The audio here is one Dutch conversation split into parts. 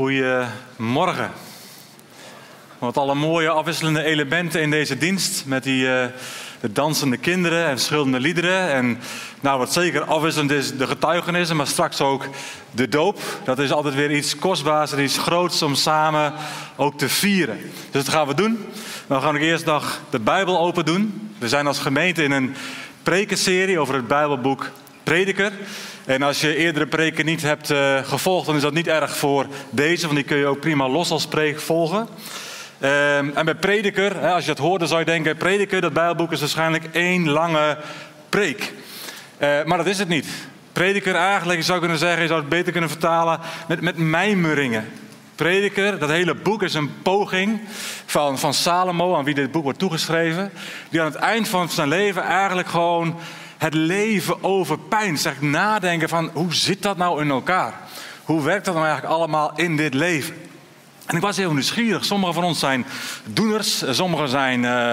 Goedemorgen. Wat alle mooie afwisselende elementen in deze dienst. Met die uh, de dansende kinderen en verschillende liederen. En nou, wat zeker afwisselend is, de getuigenissen, maar straks ook de doop. Dat is altijd weer iets kostbaars en iets groots om samen ook te vieren. Dus dat gaan we doen. We gaan ook eerst nog de Bijbel open doen. We zijn als gemeente in een prekenserie over het Bijbelboek Prediker. En als je eerdere preken niet hebt uh, gevolgd, dan is dat niet erg voor deze, want die kun je ook prima los als preek volgen. Uh, en bij prediker, hè, als je dat hoort, zou je denken: prediker, dat Bijbelboek is waarschijnlijk één lange preek. Uh, maar dat is het niet. Prediker eigenlijk, je zou kunnen zeggen, je zou het beter kunnen vertalen met, met mijmeringen. Prediker, dat hele boek is een poging van, van Salomo, aan wie dit boek wordt toegeschreven, die aan het eind van zijn leven eigenlijk gewoon het leven overpijnst. Zeg nadenken van hoe zit dat nou in elkaar? Hoe werkt dat nou eigenlijk allemaal in dit leven? En ik was heel nieuwsgierig. Sommigen van ons zijn doeners, sommigen zijn uh,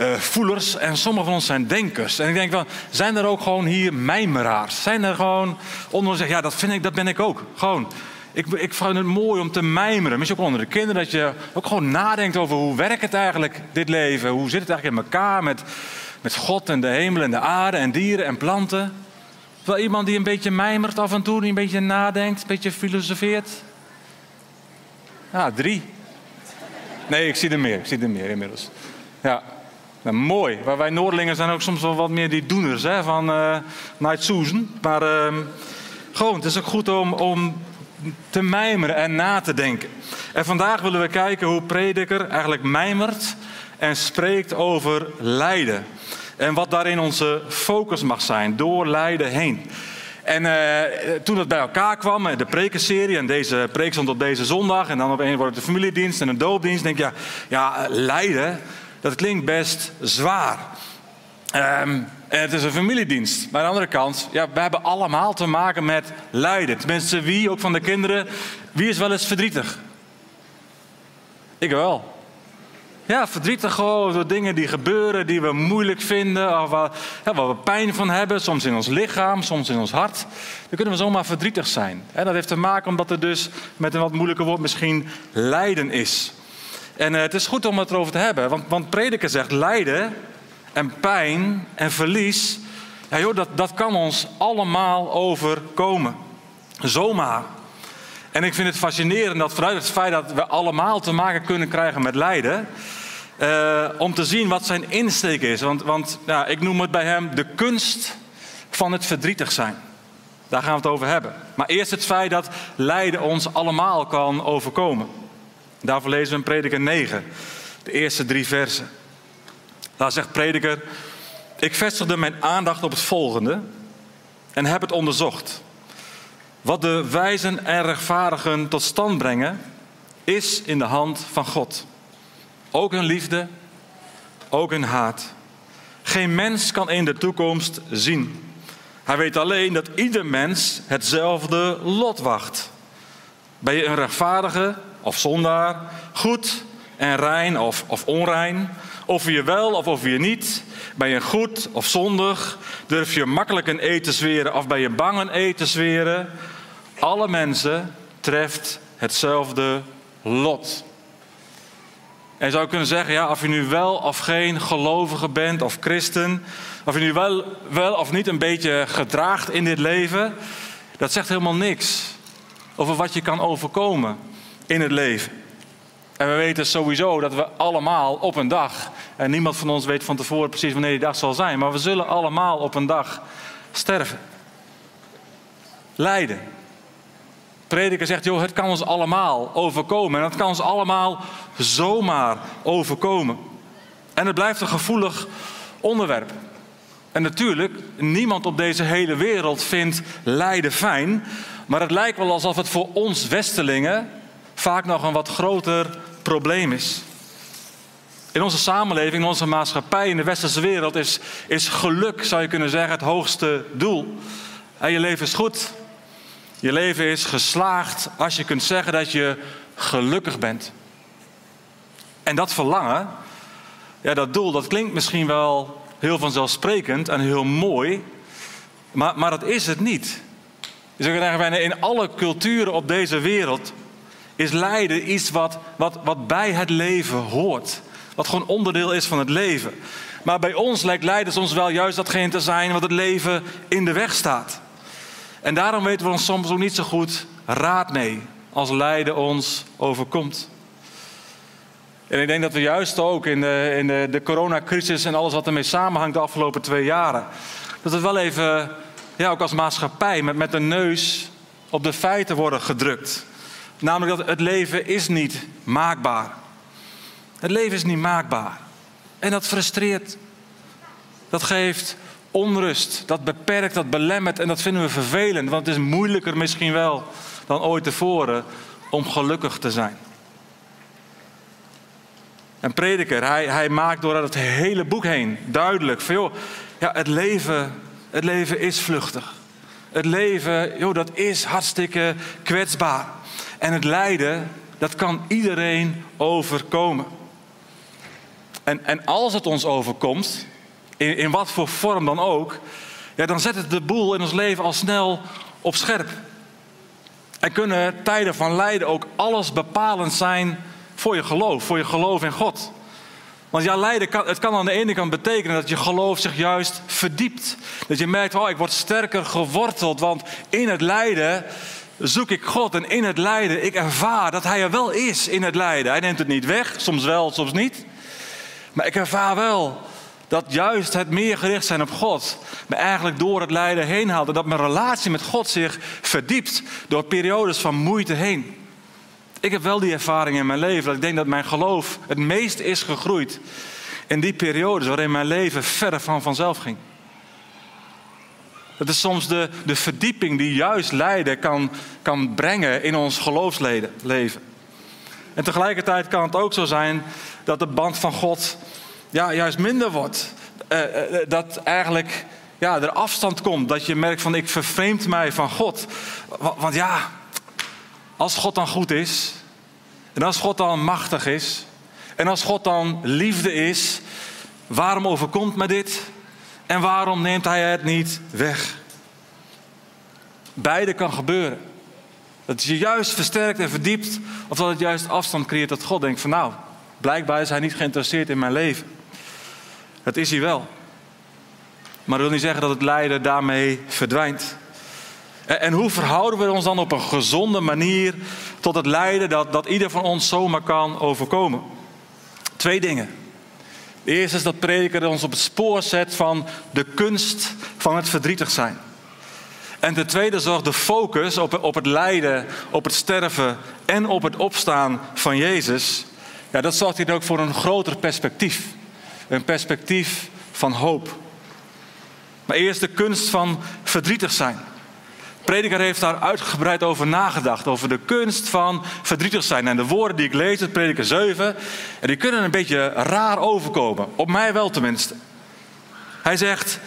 uh, voelers en sommigen van ons zijn denkers. En ik denk van, zijn er ook gewoon hier mijmeraars? Zijn er gewoon onder ons ja dat vind ik, dat ben ik ook. Gewoon, ik, ik vind het mooi om te mijmeren. Misschien ook onder de kinderen, dat je ook gewoon nadenkt over hoe werkt het eigenlijk, dit leven? Hoe zit het eigenlijk in elkaar met met God en de hemel en de aarde en dieren en planten. Wel iemand die een beetje mijmert af en toe, die een beetje nadenkt, een beetje filosofeert. Ja, drie. Nee, ik zie er meer. Ik zie er meer inmiddels. Ja, nou, mooi. Maar wij Noordelingen zijn ook soms wel wat meer die doeners hè, van uh, Night Susan. Maar uh, gewoon, het is ook goed om, om te mijmeren en na te denken. En vandaag willen we kijken hoe prediker eigenlijk mijmert en spreekt over lijden. En wat daarin onze focus mag zijn, door lijden heen. En uh, toen het bij elkaar kwam, de prekenserie, en deze preek stond op deze zondag, en dan op een wordt de familiedienst en een doopdienst, denk je, ja, ja lijden, dat klinkt best zwaar. Um, het is een familiedienst. Maar aan de andere kant, ja, we hebben allemaal te maken met lijden. Tenminste, wie, ook van de kinderen, wie is wel eens verdrietig? Ik wel. Ja, verdrietig gewoon door dingen die gebeuren, die we moeilijk vinden, of waar, ja, we pijn van hebben, soms in ons lichaam, soms in ons hart. Dan kunnen we zomaar verdrietig zijn. En dat heeft te maken omdat er dus met een wat moeilijker woord misschien lijden is. En uh, het is goed om het erover te hebben, want, want prediker zegt lijden en pijn en verlies, ja, joh, dat, dat kan ons allemaal overkomen. Zomaar. En ik vind het fascinerend dat vanuit het feit dat we allemaal te maken kunnen krijgen met lijden, uh, om te zien wat zijn insteek is. Want, want ik noem het bij hem de kunst van het verdrietig zijn. Daar gaan we het over hebben. Maar eerst het feit dat lijden ons allemaal kan overkomen. Daarvoor lezen we in Prediker 9, de eerste drie versen. Daar zegt Prediker: Ik vestigde mijn aandacht op het volgende en heb het onderzocht. Wat de wijzen en rechtvaardigen tot stand brengen, is in de hand van God. Ook hun liefde, ook hun haat. Geen mens kan in de toekomst zien. Hij weet alleen dat ieder mens hetzelfde lot wacht. Ben je een rechtvaardige of zondaar, goed en rein of, of onrein, of je wel of of je niet, ben je goed of zondig, durf je makkelijk een eten zweren of ben je bang een eten zweren, alle mensen treft hetzelfde lot. En je zou kunnen zeggen, ja, of je nu wel of geen gelovige bent of christen, of je nu wel, wel of niet een beetje gedraagt in dit leven, dat zegt helemaal niks over wat je kan overkomen in het leven. En we weten sowieso dat we allemaal op een dag, en niemand van ons weet van tevoren precies wanneer die dag zal zijn, maar we zullen allemaal op een dag sterven. Lijden prediker zegt, joh, het kan ons allemaal overkomen. En het kan ons allemaal zomaar overkomen. En het blijft een gevoelig onderwerp. En natuurlijk, niemand op deze hele wereld vindt lijden fijn. Maar het lijkt wel alsof het voor ons Westelingen vaak nog een wat groter probleem is. In onze samenleving, in onze maatschappij, in de westerse wereld is, is geluk, zou je kunnen zeggen, het hoogste doel. En je leven is goed, je leven is geslaagd als je kunt zeggen dat je gelukkig bent. En dat verlangen, ja, dat doel, dat klinkt misschien wel heel vanzelfsprekend en heel mooi, maar, maar dat is het niet. Je zou zeggen, bijna in alle culturen op deze wereld is lijden iets wat, wat, wat bij het leven hoort. Wat gewoon onderdeel is van het leven. Maar bij ons lijkt lijden soms wel juist datgene te zijn wat het leven in de weg staat. En daarom weten we ons soms ook niet zo goed raad mee als lijden ons overkomt. En ik denk dat we juist ook in de, in de, de coronacrisis en alles wat ermee samenhangt de afgelopen twee jaren, dat we wel even, ja, ook als maatschappij, met, met de neus op de feiten worden gedrukt. Namelijk dat het leven is niet maakbaar. Het leven is niet maakbaar. En dat frustreert. Dat geeft onrust. Dat beperkt, dat belemmert en dat vinden we vervelend. Want het is moeilijker misschien wel dan ooit tevoren om gelukkig te zijn. Een prediker, hij, hij maakt door het hele boek heen duidelijk van joh, ja, het leven, het leven is vluchtig. Het leven, joh, dat is hartstikke kwetsbaar. En het lijden, dat kan iedereen overkomen. En, en als het ons overkomt, in, in wat voor vorm dan ook, ja, dan zet het de boel in ons leven al snel op scherp. En kunnen tijden van lijden ook alles bepalend zijn voor je geloof, voor je geloof in God. Want ja, lijden kan, het kan aan de ene kant betekenen dat je geloof zich juist verdiept. Dat je merkt, oh, ik word sterker geworteld, want in het lijden zoek ik God. En in het lijden, ik ervaar dat Hij er wel is in het lijden. Hij neemt het niet weg, soms wel, soms niet. Maar ik ervaar wel dat juist het meer gericht zijn op God me eigenlijk door het lijden heen haalt. En dat mijn relatie met God zich verdiept door periodes van moeite heen. Ik heb wel die ervaring in mijn leven dat ik denk dat mijn geloof het meest is gegroeid in die periodes waarin mijn leven verder van vanzelf ging. Dat is soms de, de verdieping die juist lijden kan, kan brengen in ons geloofsleven. En tegelijkertijd kan het ook zo zijn dat de band van God ja, juist minder wordt. Uh, uh, dat eigenlijk ja, er afstand komt. Dat je merkt van ik vervreemd mij van God. Want, want ja, als God dan goed is. En als God dan machtig is. En als God dan liefde is. Waarom overkomt me dit? En waarom neemt hij het niet weg? Beide kan gebeuren. Dat je juist versterkt en verdiept. Of dat het juist afstand creëert dat God denkt van nou, blijkbaar is hij niet geïnteresseerd in mijn leven. Dat is hij wel. Maar dat wil niet zeggen dat het lijden daarmee verdwijnt. En hoe verhouden we ons dan op een gezonde manier tot het lijden dat, dat ieder van ons zomaar kan overkomen? Twee dingen. De eerste is dat prediker ons op het spoor zet van de kunst van het verdrietig zijn. En de tweede zorgt de focus op, op het lijden, op het sterven en op het opstaan van Jezus. Ja, dat zorgt hier ook voor een groter perspectief. Een perspectief van hoop. Maar eerst de kunst van verdrietig zijn. Prediker heeft daar uitgebreid over nagedacht. Over de kunst van verdrietig zijn. En de woorden die ik lees, het prediker 7, en die kunnen een beetje raar overkomen. Op mij wel tenminste. Hij zegt,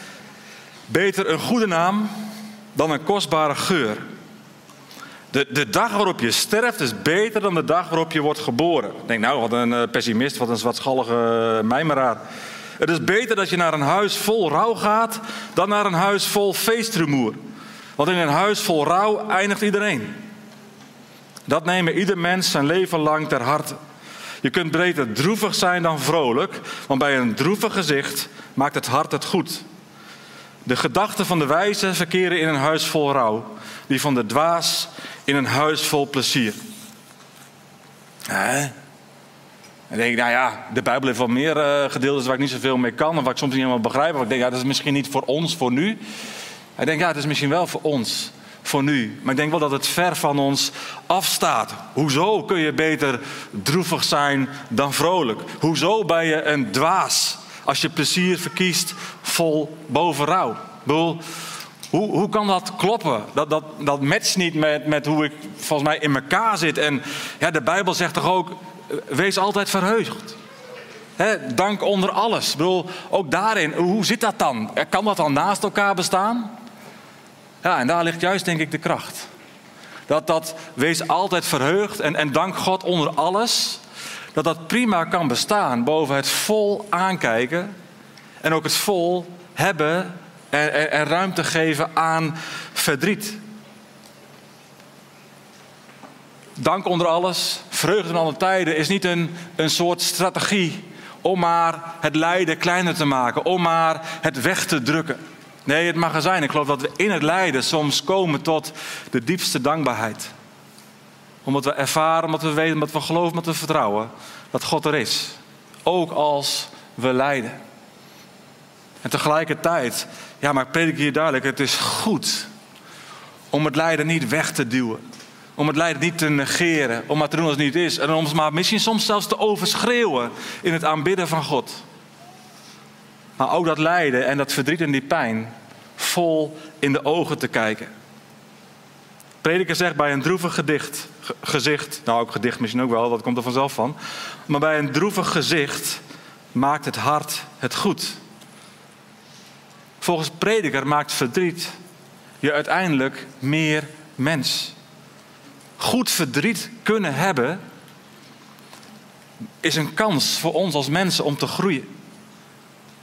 beter een goede naam dan een kostbare geur. De, de dag waarop je sterft is beter dan de dag waarop je wordt geboren. Ik denk, nou, wat een eh, pessimist, wat een zwartschallige mijmeraar. Het is beter dat je naar een huis vol rouw gaat dan naar een huis vol feestrumoer. Want in een huis vol rouw eindigt iedereen. Dat nemen ieder mens zijn leven lang ter harte. Je kunt beter droevig zijn dan vrolijk, want bij een droevig gezicht maakt het hart het goed. De gedachten van de wijze verkeren in een huis vol rouw, die van de dwaas in een huis vol plezier. Hè? En denk ik, nou ja, de Bijbel heeft wel meer uh, gedeeltes waar ik niet zoveel mee kan. Of waar ik soms niet helemaal begrijp. Maar ik denk, ja, dat is misschien niet voor ons, voor nu. Ik denk, ja, het is misschien wel voor ons, voor nu. Maar ik denk wel dat het ver van ons afstaat. Hoezo kun je beter droevig zijn dan vrolijk? Hoezo ben je een dwaas als je plezier verkiest vol boven rouw? Bedoel, hoe, hoe kan dat kloppen? Dat, dat, dat matcht niet met, met hoe ik volgens mij in elkaar zit. En ja, de Bijbel zegt toch ook, wees altijd verheugd. dank onder alles. Ik bedoel, ook daarin, hoe zit dat dan? Kan dat dan naast elkaar bestaan? Ja, en daar ligt juist denk ik de kracht. Dat dat wees altijd verheugd en, en dank God onder alles. Dat dat prima kan bestaan boven het vol aankijken. En ook het vol hebben en, en, ruimte geven aan verdriet. dank onder alles, vreugde in alle tijden is niet een, een soort strategie om maar het lijden kleiner te maken, om maar het weg te drukken. Nee, het mag zijn. Ik geloof dat we in het lijden soms komen tot de diepste dankbaarheid. Omdat we ervaren, omdat we weten, omdat we geloven, omdat we vertrouwen dat God er is. Ook als we lijden. En tegelijkertijd, ja, maar ik predik hier duidelijk, het is goed om het lijden niet weg te duwen. Om het lijden niet te negeren, om het te doen als het niet is. En om maar misschien soms zelfs te overschreeuwen in het aanbidden van God. Maar ook dat lijden en dat verdriet en die pijn vol in de ogen te kijken. Prediker zegt bij een droevig gedicht, gezicht, nou ook gedicht misschien ook wel, dat komt er vanzelf van. Maar bij een droevig gezicht maakt het hart het goed. Volgens prediker maakt verdriet je uiteindelijk meer mens. Goed verdriet kunnen hebben is een kans voor ons als mensen om te groeien.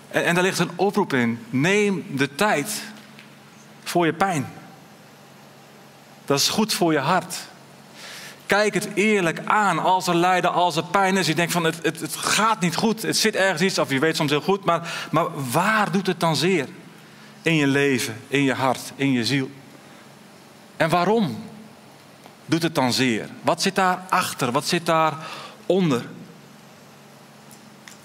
En, en daar ligt een oproep in. Neem de tijd voor je pijn. Dat is goed voor je hart. Kijk het eerlijk aan als er lijden, als er pijn is. Je denkt van het, het, het gaat niet goed, het zit ergens iets, of je weet soms heel goed, maar, maar waar doet het dan zeer? In je leven, in je hart, in je ziel. En waarom doet het dan zeer? Wat zit daar achter? Wat zit daar onder?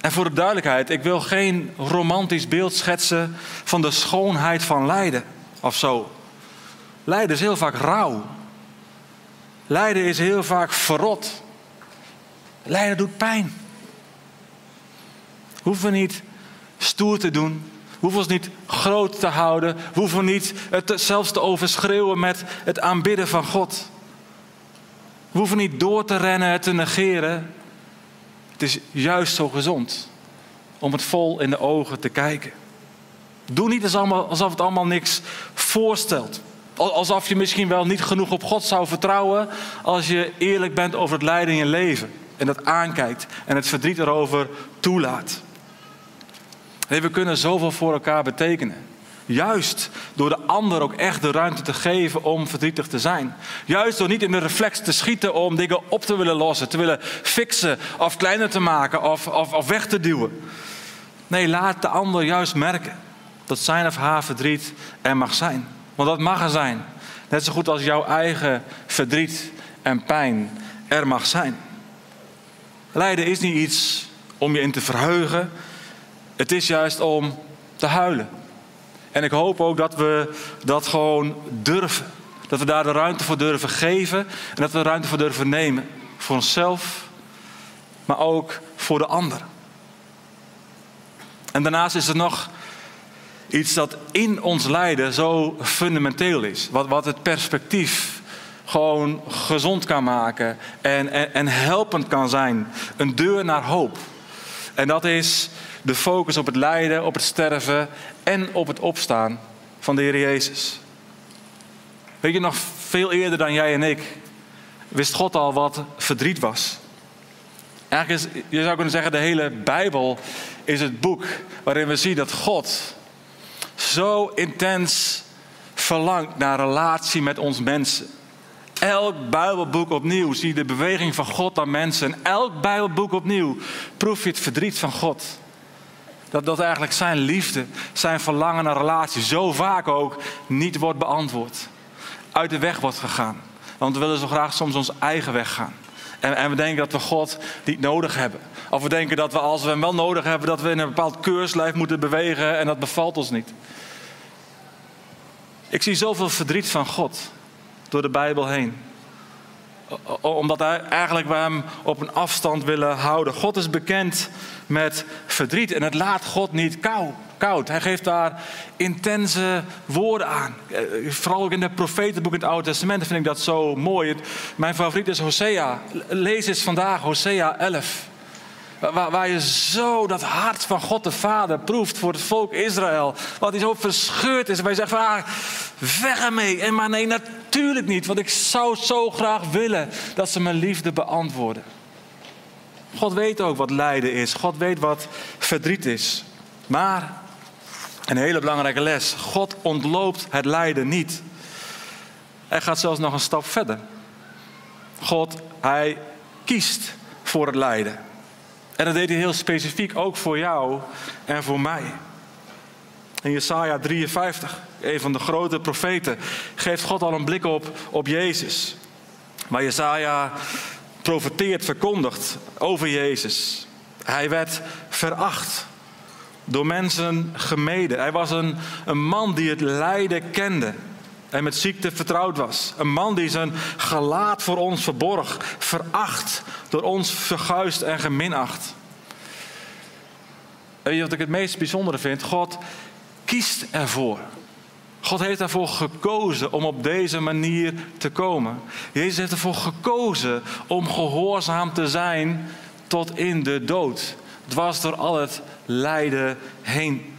En voor de duidelijkheid, ik wil geen romantisch beeld schetsen van de schoonheid van lijden of zo. Lijden is heel vaak rauw. Lijden is heel vaak verrot. Lijden doet pijn. We hoeven niet stoer te doen. Hoeven ons niet groot te houden. Hoeven niet het zelfs te overschreeuwen met het aanbidden van God. We hoeven niet door te rennen, het te negeren. Het is juist zo gezond om het vol in de ogen te kijken. Doe niet alsof het allemaal niks voorstelt. Alsof je misschien wel niet genoeg op God zou vertrouwen als je eerlijk bent over het lijden in je leven. En dat aankijkt en het verdriet erover toelaat. Nee, we kunnen zoveel voor elkaar betekenen. Juist door de ander ook echt de ruimte te geven om verdrietig te zijn. Juist door niet in de reflex te schieten om dingen op te willen lossen, te willen fixen of kleiner te maken of, of, of weg te duwen. Nee, laat de ander juist merken dat zijn of haar verdriet er mag zijn. Want dat mag er zijn. Net zo goed als jouw eigen verdriet en pijn er mag zijn. Lijden is niet iets om je in te verheugen. Het is juist om te huilen. En ik hoop ook dat we dat gewoon durven. Dat we daar de ruimte voor durven geven. En dat we de ruimte voor durven nemen. Voor onszelf, maar ook voor de ander. En daarnaast is er nog iets dat in ons lijden zo fundamenteel is. Wat, wat het perspectief gewoon gezond kan maken en, en, en helpend kan zijn. Een deur naar hoop. En dat is de focus op het lijden, op het sterven en op het opstaan van de Heer Jezus. Weet je nog, veel eerder dan jij en ik wist God al wat verdriet was. Eigenlijk is, je zou kunnen zeggen, de hele Bijbel is het boek waarin we zien dat God zo intens verlangt naar relatie met ons mensen. Elk Bijbelboek opnieuw zie je de beweging van God aan mensen. En elk Bijbelboek opnieuw proef je het verdriet van God. Dat, dat eigenlijk zijn liefde, zijn verlangen naar relatie zo vaak ook niet wordt beantwoord. Uit de weg wordt gegaan. Want we willen zo graag soms ons eigen weg gaan. En, en, we denken dat we God niet nodig hebben. Of we denken dat we als we hem wel nodig hebben, dat we in een bepaald keurslijf moeten bewegen en dat bevalt ons niet. Ik zie zoveel verdriet van God door de Bijbel heen. Omdat wij eigenlijk we hem op een afstand willen houden. God is bekend met verdriet en het laat God niet kou, koud. Hij geeft daar intense woorden aan. Eh, vooral ook in de profetenboek in het Oude Testament vind ik dat zo mooi. Mijn favoriet is Hosea. Lees eens vandaag Hosea 11. Waar, waar, je zo dat hart van God de Vader proeft voor het volk Israël. Wat hij zo verscheurd is. Waar je zegt van, ah, weg ermee. En maar nee, natuurlijk niet. Want ik zou zo graag willen dat ze mijn liefde beantwoorden. God weet ook wat lijden is. God weet wat verdriet is. Maar, een hele belangrijke les. God ontloopt het lijden niet. Hij gaat zelfs nog een stap verder. God, hij kiest voor het lijden. En dat deed hij heel specifiek ook voor jou en voor mij. In Jesaja 53, een van de grote profeten, geeft God al een blik op, op Jezus. Maar Jesaja profeteert, verkondigt over Jezus. Hij werd veracht, door mensen gemeden. Hij was een, een man die het lijden kende en met ziekte vertrouwd was. Een man die zijn gelaat voor ons verborg, veracht, door ons verguist en geminacht. Je wat ik het meest bijzondere vind? God kiest ervoor. God heeft ervoor gekozen om op deze manier te komen. Jezus heeft ervoor gekozen om gehoorzaam te zijn tot in de dood. Dwars door al het lijden heen.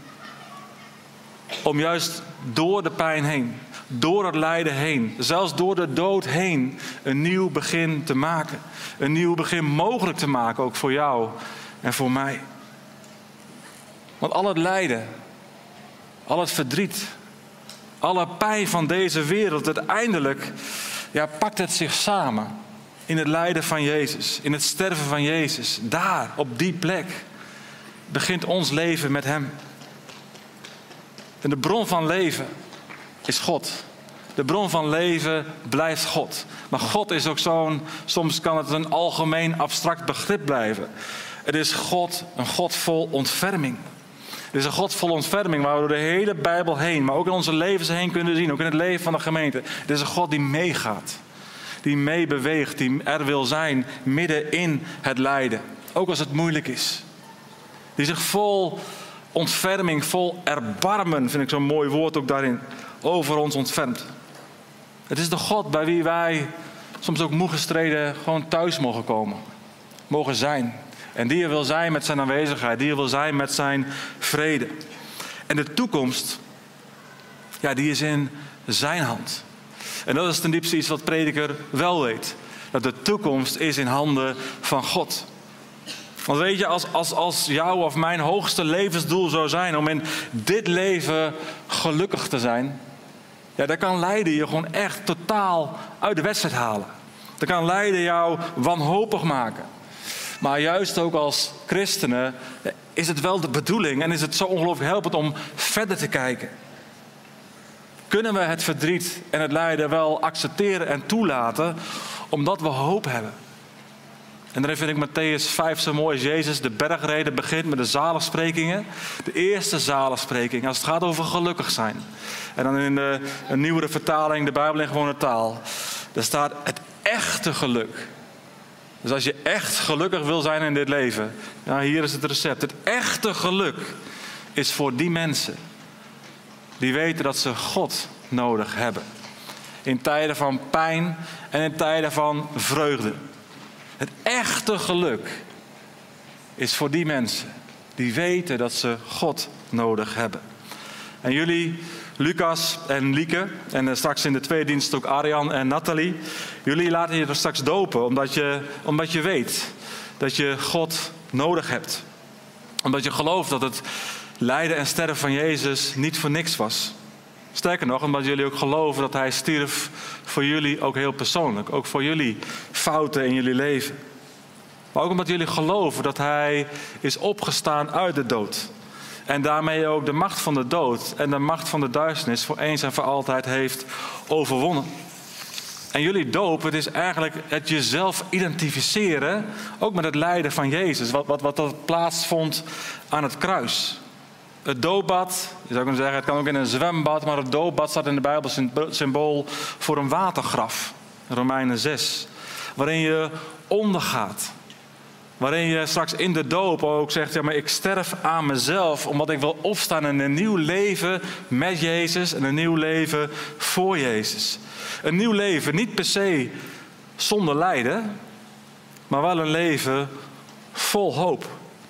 Om juist door de pijn heen, door het lijden heen, zelfs door de dood heen, een nieuw begin te maken. Een nieuw begin mogelijk te maken, ook voor jou en voor mij. Want al het lijden, al het verdriet, alle pijn van deze wereld, uiteindelijk ja, pakt het zich samen in het lijden van Jezus, in het sterven van Jezus. Daar, op die plek, begint ons leven met Hem. En de bron van leven is God. De bron van leven blijft God. Maar God is ook zo'n, soms kan het een algemeen abstract begrip blijven. Het is God, een God vol ontferming. Het is een God vol ontferming waar we door de hele Bijbel heen, maar ook in onze levens heen kunnen zien, ook in het leven van de gemeente. Het is een God die meegaat, die meebeweegt, die er wil zijn midden in het lijden, ook als het moeilijk is. Die zich vol ontferming, vol erbarmen, vind ik zo'n mooi woord ook daarin, over ons ontfermt. Het is de God bij wie wij soms ook moe gestreden gewoon thuis mogen komen, mogen zijn. En die er wil zijn met zijn aanwezigheid, die er wil zijn met zijn vrede. En de toekomst, ja, die is in zijn hand. En dat is ten diepste iets wat prediker wel weet. Dat de toekomst is in handen van God. Want weet je, als, als, als jouw of mijn hoogste levensdoel zou zijn om in dit leven gelukkig te zijn, ja, dan kan lijden je gewoon echt totaal uit de wedstrijd halen. Dan kan lijden jou wanhopig maken. Maar juist ook als christenen is het wel de bedoeling en is het zo ongelooflijk helpend om verder te kijken. Kunnen we het verdriet en het lijden wel accepteren en toelaten omdat we hoop hebben? En dan vind ik Matthäus 5 zo mooi. Jezus de bergreden begint met de zaligsprekingen. De eerste zaligspreking. Als het gaat over gelukkig zijn. En dan in de een nieuwere vertaling, de Bijbel in gewone taal. Daar staat het echte geluk. Dus als je echt gelukkig wil zijn in dit leven, ja, hier is het recept. Het echte geluk is voor die mensen die weten dat ze God nodig hebben. In tijden van pijn en in tijden van vreugde. Het echte geluk is voor die mensen die weten dat ze God nodig hebben. En jullie Lucas en Lieke. En eh, straks in de tweede dienst ook Arjan en Nathalie. Jullie laten je er straks dopen omdat je, omdat je weet dat je God nodig hebt. Omdat je gelooft dat het lijden en sterven van Jezus niet voor niks was. Sterker nog, omdat jullie ook geloven dat Hij stierf voor jullie ook heel persoonlijk. Ook voor jullie fouten in jullie leven. Maar ook omdat jullie geloven dat Hij is opgestaan uit de dood. En daarmee ook de macht van de dood en de macht van de duisternis voor eens en voor altijd heeft overwonnen. En jullie doop, het is eigenlijk het jezelf identificeren, ook met het lijden van Jezus, wat, wat, wat dat plaatsvond aan het kruis. Het doopbad, je zou kunnen zeggen, het kan ook in een zwembad, maar het doopbad staat in de Bijbel symbool voor een watergraf, Romeinen 6, waarin je ondergaat. Waarin je straks in de doop ook zegt: ja, maar ik sterf aan mezelf omdat ik wil opstaan in een nieuw leven met Jezus en een nieuw leven voor Jezus. Een nieuw leven, niet per se zonder lijden, maar wel een leven vol hoop.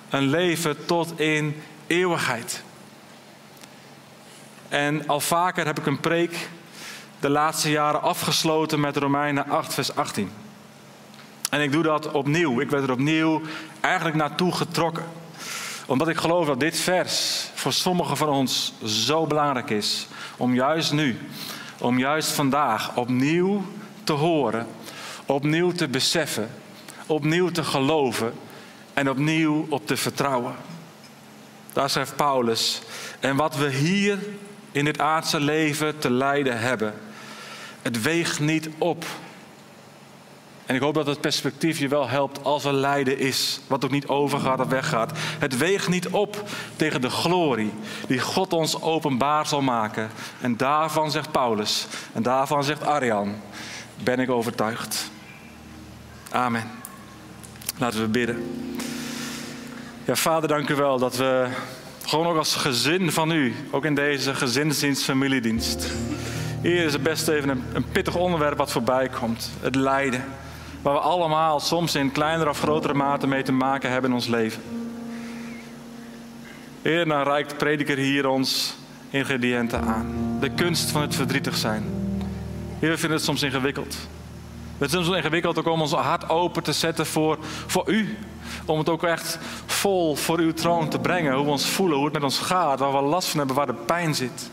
Een leven tot in eeuwigheid. En al vaker heb ik een preek de laatste jaren afgesloten met Romeinen 8, vers 18. En ik doe dat opnieuw. Ik werd er opnieuw eigenlijk naartoe getrokken. Omdat ik geloof dat dit vers voor sommigen van ons zo belangrijk is. Om juist nu, om juist vandaag opnieuw te horen. opnieuw te beseffen, opnieuw te geloven en opnieuw op te vertrouwen. Daar schrijft Paulus. En wat we hier in dit aardse leven te lijden hebben, het weegt niet op. En ik hoop dat het perspectief je wel helpt als er lijden is, wat ook niet overgaat of weggaat. Het weegt niet op tegen de glorie die God ons openbaar zal maken. En daarvan zegt Paulus, en daarvan zegt Arjan, ben ik overtuigd. Amen. Laten we bidden. Ja, Vader, dank u wel dat we gewoon ook als gezin van u, ook in deze gezinsdienst, familiedienst. Hier is het best even een, pittig onderwerp wat voorbij komt. Het lijden. Waar we allemaal soms in kleinere of grotere mate mee te maken hebben in ons leven. Heer, dan reikt prediker hier ons ingrediënten aan. De kunst van het verdrietig zijn. Heer, we vinden het soms ingewikkeld. Het is soms ingewikkeld ook om ons hart open te zetten voor, voor u. Om het ook echt vol voor uw troon te brengen. Hoe we ons voelen, hoe het met ons gaat, waar we last van hebben, waar de pijn zit.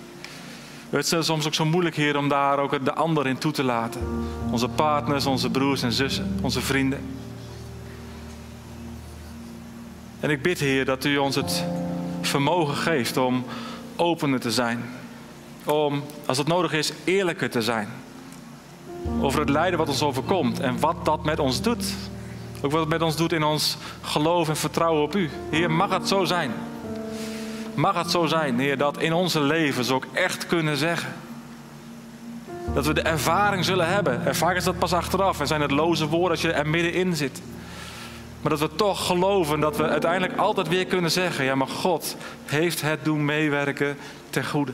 Het is soms ook zo moeilijk, Heer, om daar ook de ander in toe te laten. Onze partners, onze broers en zussen, onze vrienden. En ik bid, Heer, dat u ons het vermogen geeft om opener te zijn. Om, als het nodig is, eerlijker te zijn. Over het lijden wat ons overkomt en wat dat met ons doet. Ook wat het met ons doet in ons geloof en vertrouwen op U. Heer, mag het zo zijn. Mag het zo zijn, Heer, dat in onze levens ook echt kunnen zeggen. Dat we de ervaring zullen hebben. En vaak is dat pas achteraf en zijn het loze woorden als je er middenin zit. Maar dat we toch geloven dat we uiteindelijk altijd weer kunnen zeggen: ja, maar God heeft het doen meewerken ten goede.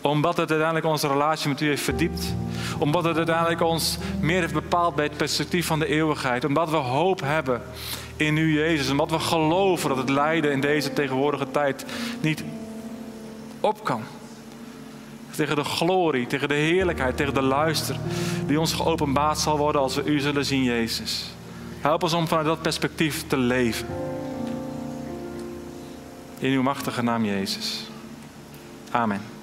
Omdat het uiteindelijk onze relatie met U heeft verdiept. Omdat het uiteindelijk ons meer heeft bepaald bij het perspectief van de eeuwigheid. Omdat we hoop hebben in U, Jezus. Omdat we geloven dat het lijden in deze tegenwoordige tijd niet op kan. Tegen de glorie, tegen de heerlijkheid, tegen de luister die ons geopenbaard zal worden als we U zullen zien, Jezus. Help ons om vanuit dat perspectief te leven. In uw machtige naam, Jezus. Amen.